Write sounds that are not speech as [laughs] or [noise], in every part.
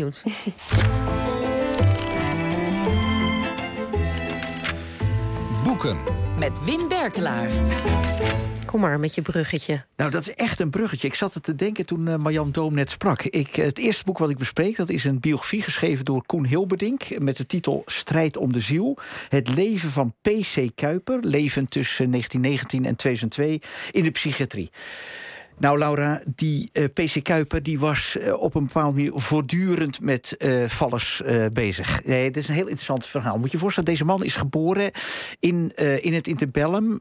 benieuwd. [laughs] Boeken. Met Wim Berkelaar. Kom maar met je bruggetje. Nou, dat is echt een bruggetje. Ik zat er te denken toen uh, Marjan Doom net sprak. Ik, het eerste boek wat ik bespreek, dat is een biografie geschreven door Koen Hilberdink... met de titel Strijd om de ziel. Het leven van P.C. Kuiper, leven tussen 1919 en 2002 in de psychiatrie. Nou, Laura, die eh, PC Kuiper die was uh, op een bepaalde manier voortdurend met uh, vallers bezig. Nee, het is een heel interessant verhaal. Moet je voorstellen, deze man is geboren in, in het interbellum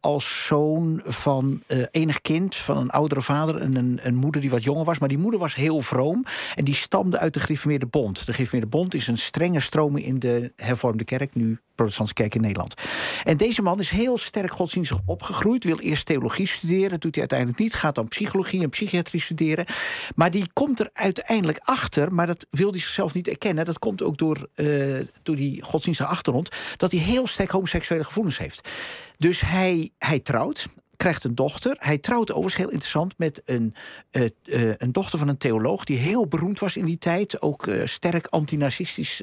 als zoon van enig kind van een oudere vader en een, een, moeder die wat jonger was. Maar die moeder was heel vroom en die stamde uit de Gereformeerde Bond. De Gereformeerde Bond is een strenge stroming in de hervormde kerk, nu protestantse kerk in Nederland. En deze man is heel sterk godsdienstig opgegroeid. Wil eerst theologie studeren, doet hij uiteindelijk niet. Gaat dan psychologie en psychiatrie studeren. Maar die komt er uiteindelijk achter, maar dat wil hij zichzelf niet erkennen. Dat komt ook door, uh, door die godsdienstige achtergrond. Dat hij heel sterk homoseksuele gevoelens heeft. Dus hij, hij trouwt krijgt een dochter. Hij trouwt overigens heel interessant met een, uh, uh, een dochter van een theoloog... die heel beroemd was in die tijd. Ook uh, sterk antinarcistisch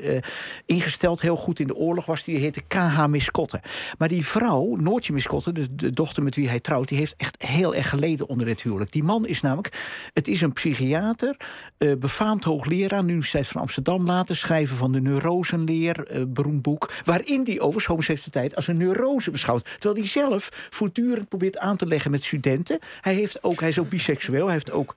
ingesteld. Heel goed in de oorlog was. Die heette K.H. Miskotte. Maar die vrouw, Noortje Miskotte, de, de, dochter met wie hij trouwt... die heeft echt heel erg geleden onder dit huwelijk. Die man is namelijk... Het is een psychiater, befaamd hoogleraar... aan de Universiteit van Amsterdam laten schrijven van de neurosenleer, beroemd boek... waarin die overigens homoseksualiteit als een neurose beschouwt. Terwijl hij zelf voortdurend probeert aan te leggen met studenten. Hij, heeft ook, hij is ook biseksueel. Hij heeft ook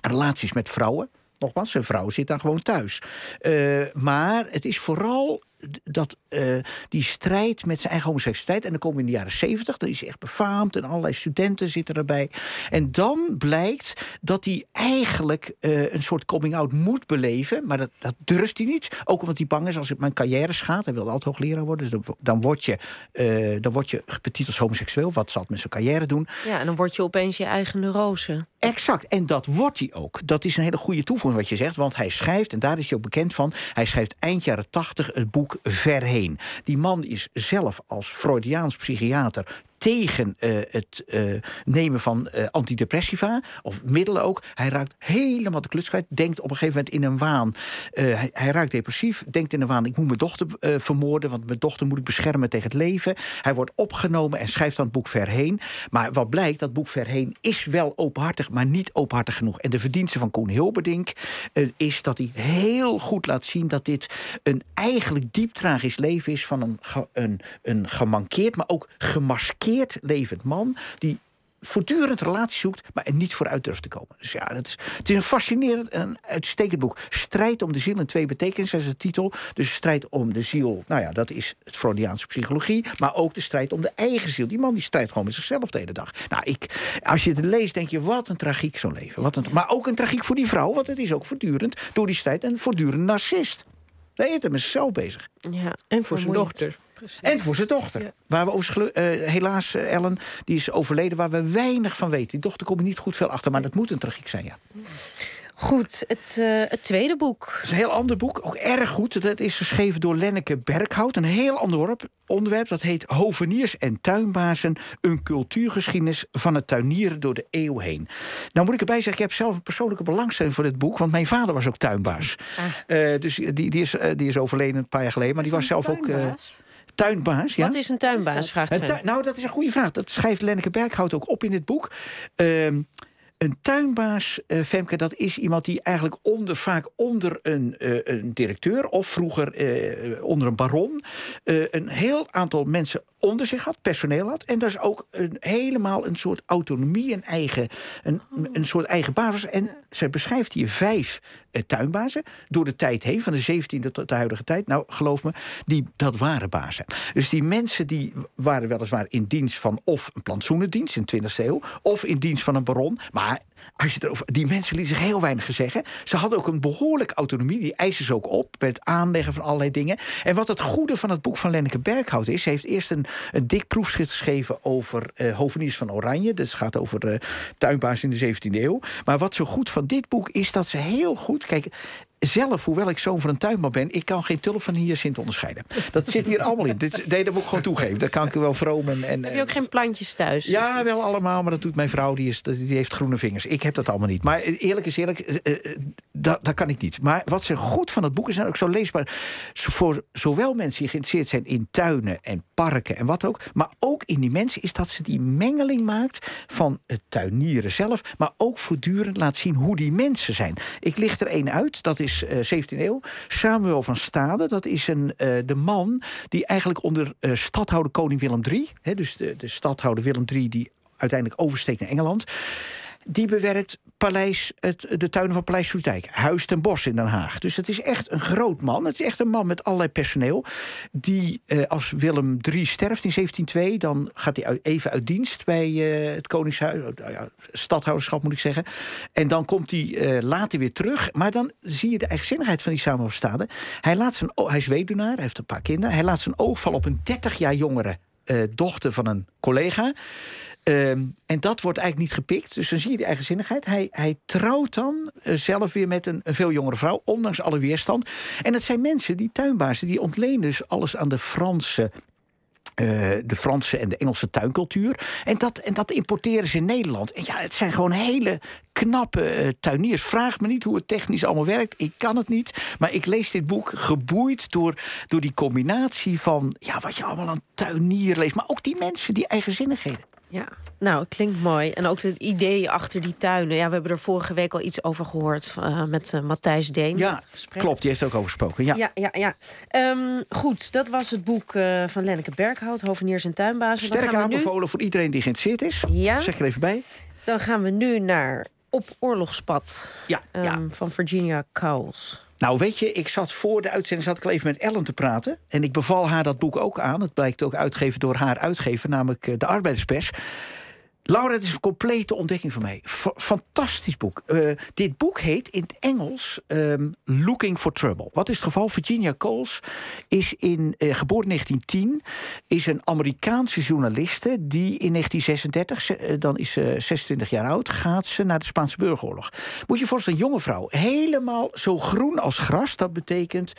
relaties met vrouwen. Nogmaals, zijn vrouw zit dan gewoon thuis. Uh, maar het is vooral dat, uh, die strijd met zijn eigen homoseksualiteit. En dan komen we in de jaren zeventig, dan is hij echt befaamd en allerlei studenten zitten erbij. En dan blijkt dat hij eigenlijk uh, een soort coming-out moet beleven, maar dat, dat durft hij niet. Ook omdat hij bang is als het mijn carrière schaadt. Hij wilde altijd hoogleraar worden, dus dan, dan, word je, uh, dan word je betiteld als homoseksueel. Wat zal het met zijn carrière doen? Ja, en dan word je opeens je eigen neurose. Exact, en dat wordt hij ook. Dat is een hele goede toevoeging wat je zegt, want hij schrijft, en daar is hij ook bekend van, hij schrijft eind jaren tachtig het boek Verheen. Die man is zelf als Freudiaans psychiater tegen uh, het uh, nemen van uh, antidepressiva, of middelen ook. Hij raakt helemaal de kluts kwijt. Denkt op een gegeven moment in een waan. Hij, hij, raakt depressief. Denkt in een waan: ik moet mijn dochter vermoorden, want mijn dochter moet ik beschermen tegen het leven. Hij wordt opgenomen en schrijft dan het boek Verheen. Maar wat blijkt, dat boek Verheen is wel openhartig, maar niet openhartig genoeg. En de verdienste van Koen Hilberdink is dat hij heel goed laat zien dat dit een eigenlijk diep tragisch leven is van een, een, een gemankeerd, maar ook gemaskeerd levend man die voortdurend relatie zoekt, maar er niet vooruit durft te komen. Dus ja, dat is, het is een fascinerend en uitstekend boek. Strijd om de ziel in twee betekenissen is de titel. Dus strijd om de ziel, nou ja, dat is het Freudiaanse psychologie. Maar ook de strijd om de eigen ziel. Die man die strijdt gewoon met zichzelf de hele dag. Nou, ik, als je het leest, denk je, wat een tragiek zo'n leven. Wat een, maar ook een tragiek voor die vrouw, want het is ook voortdurend door die strijd een voortdurend narcist. Is er met zichzelf bezig. Ja, en voor zijn dochter. En voor zijn dochter. Waar we overigens, uh, helaas, uh, Ellen, die is overleden, waar we weinig van weten. Die dochter komt niet goed veel achter, maar dat moet een tragiek zijn, ja. Goed, het, uh, het tweede boek. Het is een heel ander boek, ook erg goed. Dat is geschreven door Lenneke Berghout. Een heel ander onderwerp, dat heet Hoveniers en tuinbazen... een cultuurgeschiedenis van het tuinieren door de eeuw heen. Nou moet ik erbij zeggen, ik heb zelf een persoonlijke belangstelling voor dit boek... want mijn vader was ook tuinbaas. Ah. Uh, dus die, die, is, uh, die is overleden een paar jaar geleden, maar die was zelf ook... Tuinbaas, ja. Wat is een tuinbaas, vraagt Nou, dat is een goede vraag. Dat schrijft Lenneke Berghout ook op in dit boek. Uh, een tuinbaas, uh, Femke, dat is iemand die eigenlijk onder, vaak onder een, uh, een directeur of vroeger uh, onder een baron een heel aantal mensen onder zich had, personeel had. En dat is ook een, helemaal een soort autonomie, een, eigen, een, een soort eigen basis. En zij beschrijft hier vijf tuinbazen door de tijd heen, van de 17e tot de huidige tijd. Nou, geloof me, die, dat waren bazen. Dus die mensen die waren weliswaar in dienst van of een plantsoenendienst in de 20e eeuw, of in dienst van een baron. Maar als je erover, die mensen lieten zich heel weinig zeggen. Ze hadden ook een behoorlijke autonomie. Die eisen ze ook op met het aanleggen van allerlei dingen. En wat het goede van het boek van Lenneke Berghout is... ze heeft eerst een, een dik proefschrift geschreven over uh, hoveniers van Oranje. Dat gaat over de tuinbaas in de 17e eeuw. Maar wat zo goed van dit boek is dat ze heel goed... Kijk, zelf, hoewel ik zoon van een tuinman ben, ik kan geen tulp van hier Sint onderscheiden. Dat zit hier allemaal in. Dit, nee, dat moet ik gewoon toegeven. Dat kan ik wel vromen. En, Heb je ook geen plantjes thuis? Ja, wel allemaal, maar dat doet mijn vrouw. Die, is, die heeft groene vingers. Ik heb dat allemaal niet. Maar eerlijk is eerlijk, uh, dat, dat kan ik niet. Maar wat ze goed van het boek is, en ook zo leesbaar... voor zowel mensen die geïnteresseerd zijn in tuinen en parken en wat ook... maar ook in die mensen, is dat ze die mengeling maakt... van het tuinieren zelf, maar ook voortdurend laat zien hoe die mensen zijn. Ik licht er één uit, dat is uh, 17e eeuw. Samuel van Stade, dat is een, uh, de man die eigenlijk onder uh, stadhouder koning Willem III... Hè, dus de, de stadhouder Willem III die uiteindelijk oversteekt naar Engeland die bewerkt paleis, het, de tuinen van Paleis Soestdijk. Huis ten Bos in Den Haag. Dus het is echt een groot man. Het is echt een man met allerlei personeel. Die eh, als Willem III sterft in 1702... dan gaat hij even uit dienst bij uh, het Koningshuis. Uh, stadhouderschap moet ik zeggen. En dan komt hij eh, later weer terug. Maar dan zie je de eigenzinnigheid van die samenstaande. Hij, laat zijn, hij is weduwnaar, hij heeft een paar kinderen. Hij laat zijn oog vallen op een 30 jaar jongere uh, dochter van een collega. Um, en dat wordt eigenlijk niet gepikt. Dus dan zie je die eigenzinnigheid. Hij, hij trouwt dan uh, zelf weer met een, een, veel jongere vrouw, ondanks alle weerstand. En het zijn mensen, die tuinbazen, die ontlenen dus alles aan de Franse uh, de Franse en de Engelse tuincultuur. En dat, en dat importeren ze in Nederland. En ja, het zijn gewoon hele knappe uh, tuiniers. Vraag me niet hoe het technisch allemaal werkt. Ik kan het niet. Maar ik lees dit boek geboeid door, door die combinatie van... Ja, wat je allemaal aan tuinier leest. Maar ook die mensen, die eigenzinnigheden. Ja, nou, klinkt mooi. En ook het idee achter die tuinen. Ja, we hebben er vorige week al iets over gehoord uh, met uh, Matthijs Deen. Ja, klopt. Die heeft ook over gesproken. Ja, ja, ja. ja. Um, goed, dat was het boek uh, van Lenneke Berghout, Hoveniers en Tuinbazen. Sterk aanbevolen nu... voor iedereen die geïnteresseerd is. Ja. Zeg er even bij. Dan gaan we nu naar Op Oorlogspad ja, um, ja. van Virginia Cowles. Nou, weet je, ik zat voor de uitzending zat ik even met Ellen te praten. En ik beval haar dat boek ook aan. Het blijkt ook uitgegeven door haar uitgever, namelijk de Arbeiderspers. Laura, het is een complete ontdekking voor mij. Fantastisch boek. Uh, dit boek heet in het Engels um, Looking for Trouble. Wat is het geval? Virginia Coles is in, uh, geboren in 1910. Is een Amerikaanse journaliste die in 1936, uh, dan is ze 26 jaar oud... gaat ze naar de Spaanse burgeroorlog. Moet je voorstellen, een jonge vrouw. Helemaal zo groen als gras. Dat betekent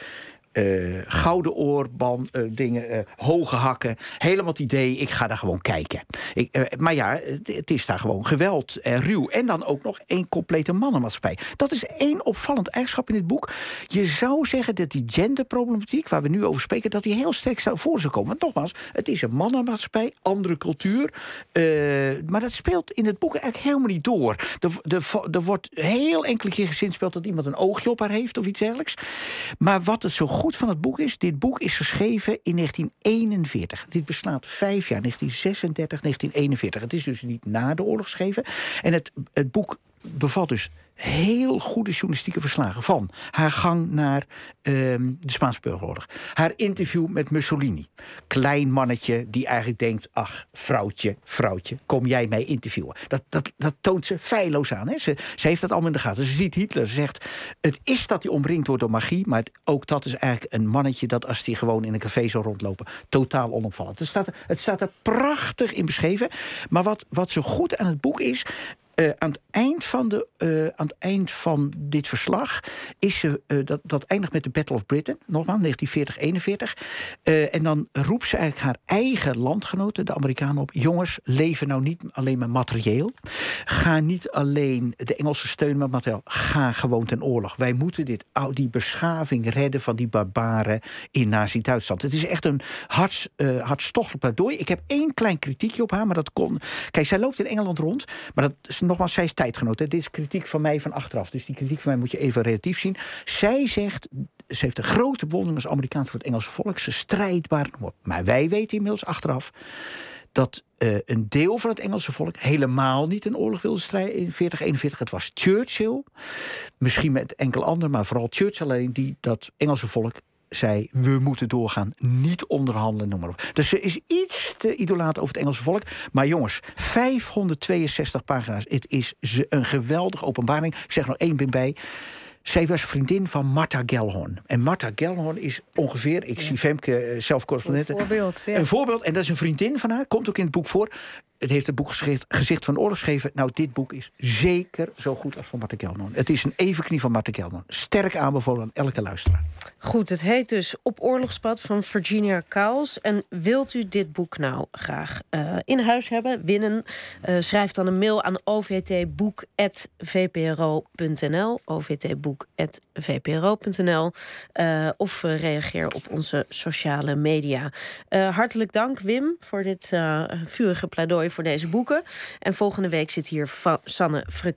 uh, gouden oorban, uh, dingen, uh, hoge hakken. Helemaal het idee, ik ga daar gewoon kijken. Ik, maar ja, het, het, is daar gewoon geweld en ruw. En dan ook nog één complete mannenmaatschappij. Dat is één opvallend eigenschap in dit boek. Je zou zeggen dat die genderproblematiek, waar we nu over spreken... dat die heel sterk zou voor zou komen. Want nogmaals, het is een mannenmaatschappij, andere cultuur. maar dat speelt in het boek eigenlijk helemaal niet door. Er wordt heel enkele keer gezinspeeld dat iemand een oogje op haar heeft of iets dergelijks. Maar wat het zo goed goed van het boek is, dit boek is geschreven in 1941. Dit beslaat vijf jaar, 1936, 1941. Het is dus niet na de oorlog geschreven. En het, het boek bevat dus heel goede journalistieke verslagen van haar gang naar um, de Spaanse burgeroorlog. Haar interview met Mussolini. Klein mannetje die eigenlijk denkt: ach, vrouwtje, vrouwtje, kom jij mij interviewen? Dat, dat, dat toont ze feilloos aan. Hè? Ze, ze heeft dat allemaal in de gaten. Ze ziet Hitler. Ze zegt: het is dat hij omringd wordt door magie, maar ook dat is eigenlijk een mannetje dat als hij gewoon in een café zou rondlopen, totaal onopvallend. Het staat, het staat er prachtig in beschreven. Maar wat, wat zo goed aan het boek is, uh, aan, het eind van de, uh, aan het eind van dit verslag is ze, uh, dat, dat eindigt met de Battle of Britain, nogmaals, 1940, 41. en dan roept ze eigenlijk haar eigen landgenoten, de Amerikanen, op: jongens, leven nou niet alleen maar materieel. Ga niet alleen de Engelsen steunen met materieel. Ga gewoon ten oorlog. Wij moeten dit, die beschaving redden van die barbaren in Nazi-Duitsland. Het is echt een harts, hartstochtelijk pleidooi. Ik heb één klein kritiekje op haar, maar dat kon. Kijk, zij loopt in Engeland rond, maar dat nogmaals, zij is tijdgenoot. Dit is kritiek van mij van achteraf. Dus die kritiek van mij moet je even relatief zien. Zij zegt, ze heeft een grote bewondering als Amerikaans voor het Engelse volk. Ze strijdbaar. Maar wij weten inmiddels achteraf dat uh, een deel van het Engelse volk helemaal niet een oorlog wilde strijden in 4041. Het was Churchill, misschien met enkel ander, maar vooral Churchill alleen die dat Engelse volk zei: we moeten doorgaan, niet onderhandelen, noem maar op. Dus ze is iets te idolaat over het Engelse volk. Maar jongens, 562 pagina's. Het is een geweldige openbaring. Ik zeg nog één ding bij. Zij was vriendin van Martha Gellhorn. En Martha Gellhorn is ongeveer, ik zie Femke eh, zelf correspondenten. Een voorbeeld. Ja. Een voorbeeld, en dat is een vriendin van haar, komt ook in het boek voor. Het heeft het boek gezicht, gezicht van oorlog geschreven. Nou, dit boek is zeker zo goed als van Marten Kelman. Het is een evenknie van Marten Kelman. Sterk aanbevolen aan elke luisteraar. Goed, het heet dus Op oorlogspad van Virginia Cowles. En wilt u dit boek nou graag uh, in huis hebben, winnen? Uh, schrijf dan een mail aan ovtboek.vpro.nl ovtboek.vpro.nl uh, of reageer op onze sociale media. hartelijk dank, Wim, voor dit vurige pleidooi voor deze boeken. En volgende week zit hier Sanne Frekeus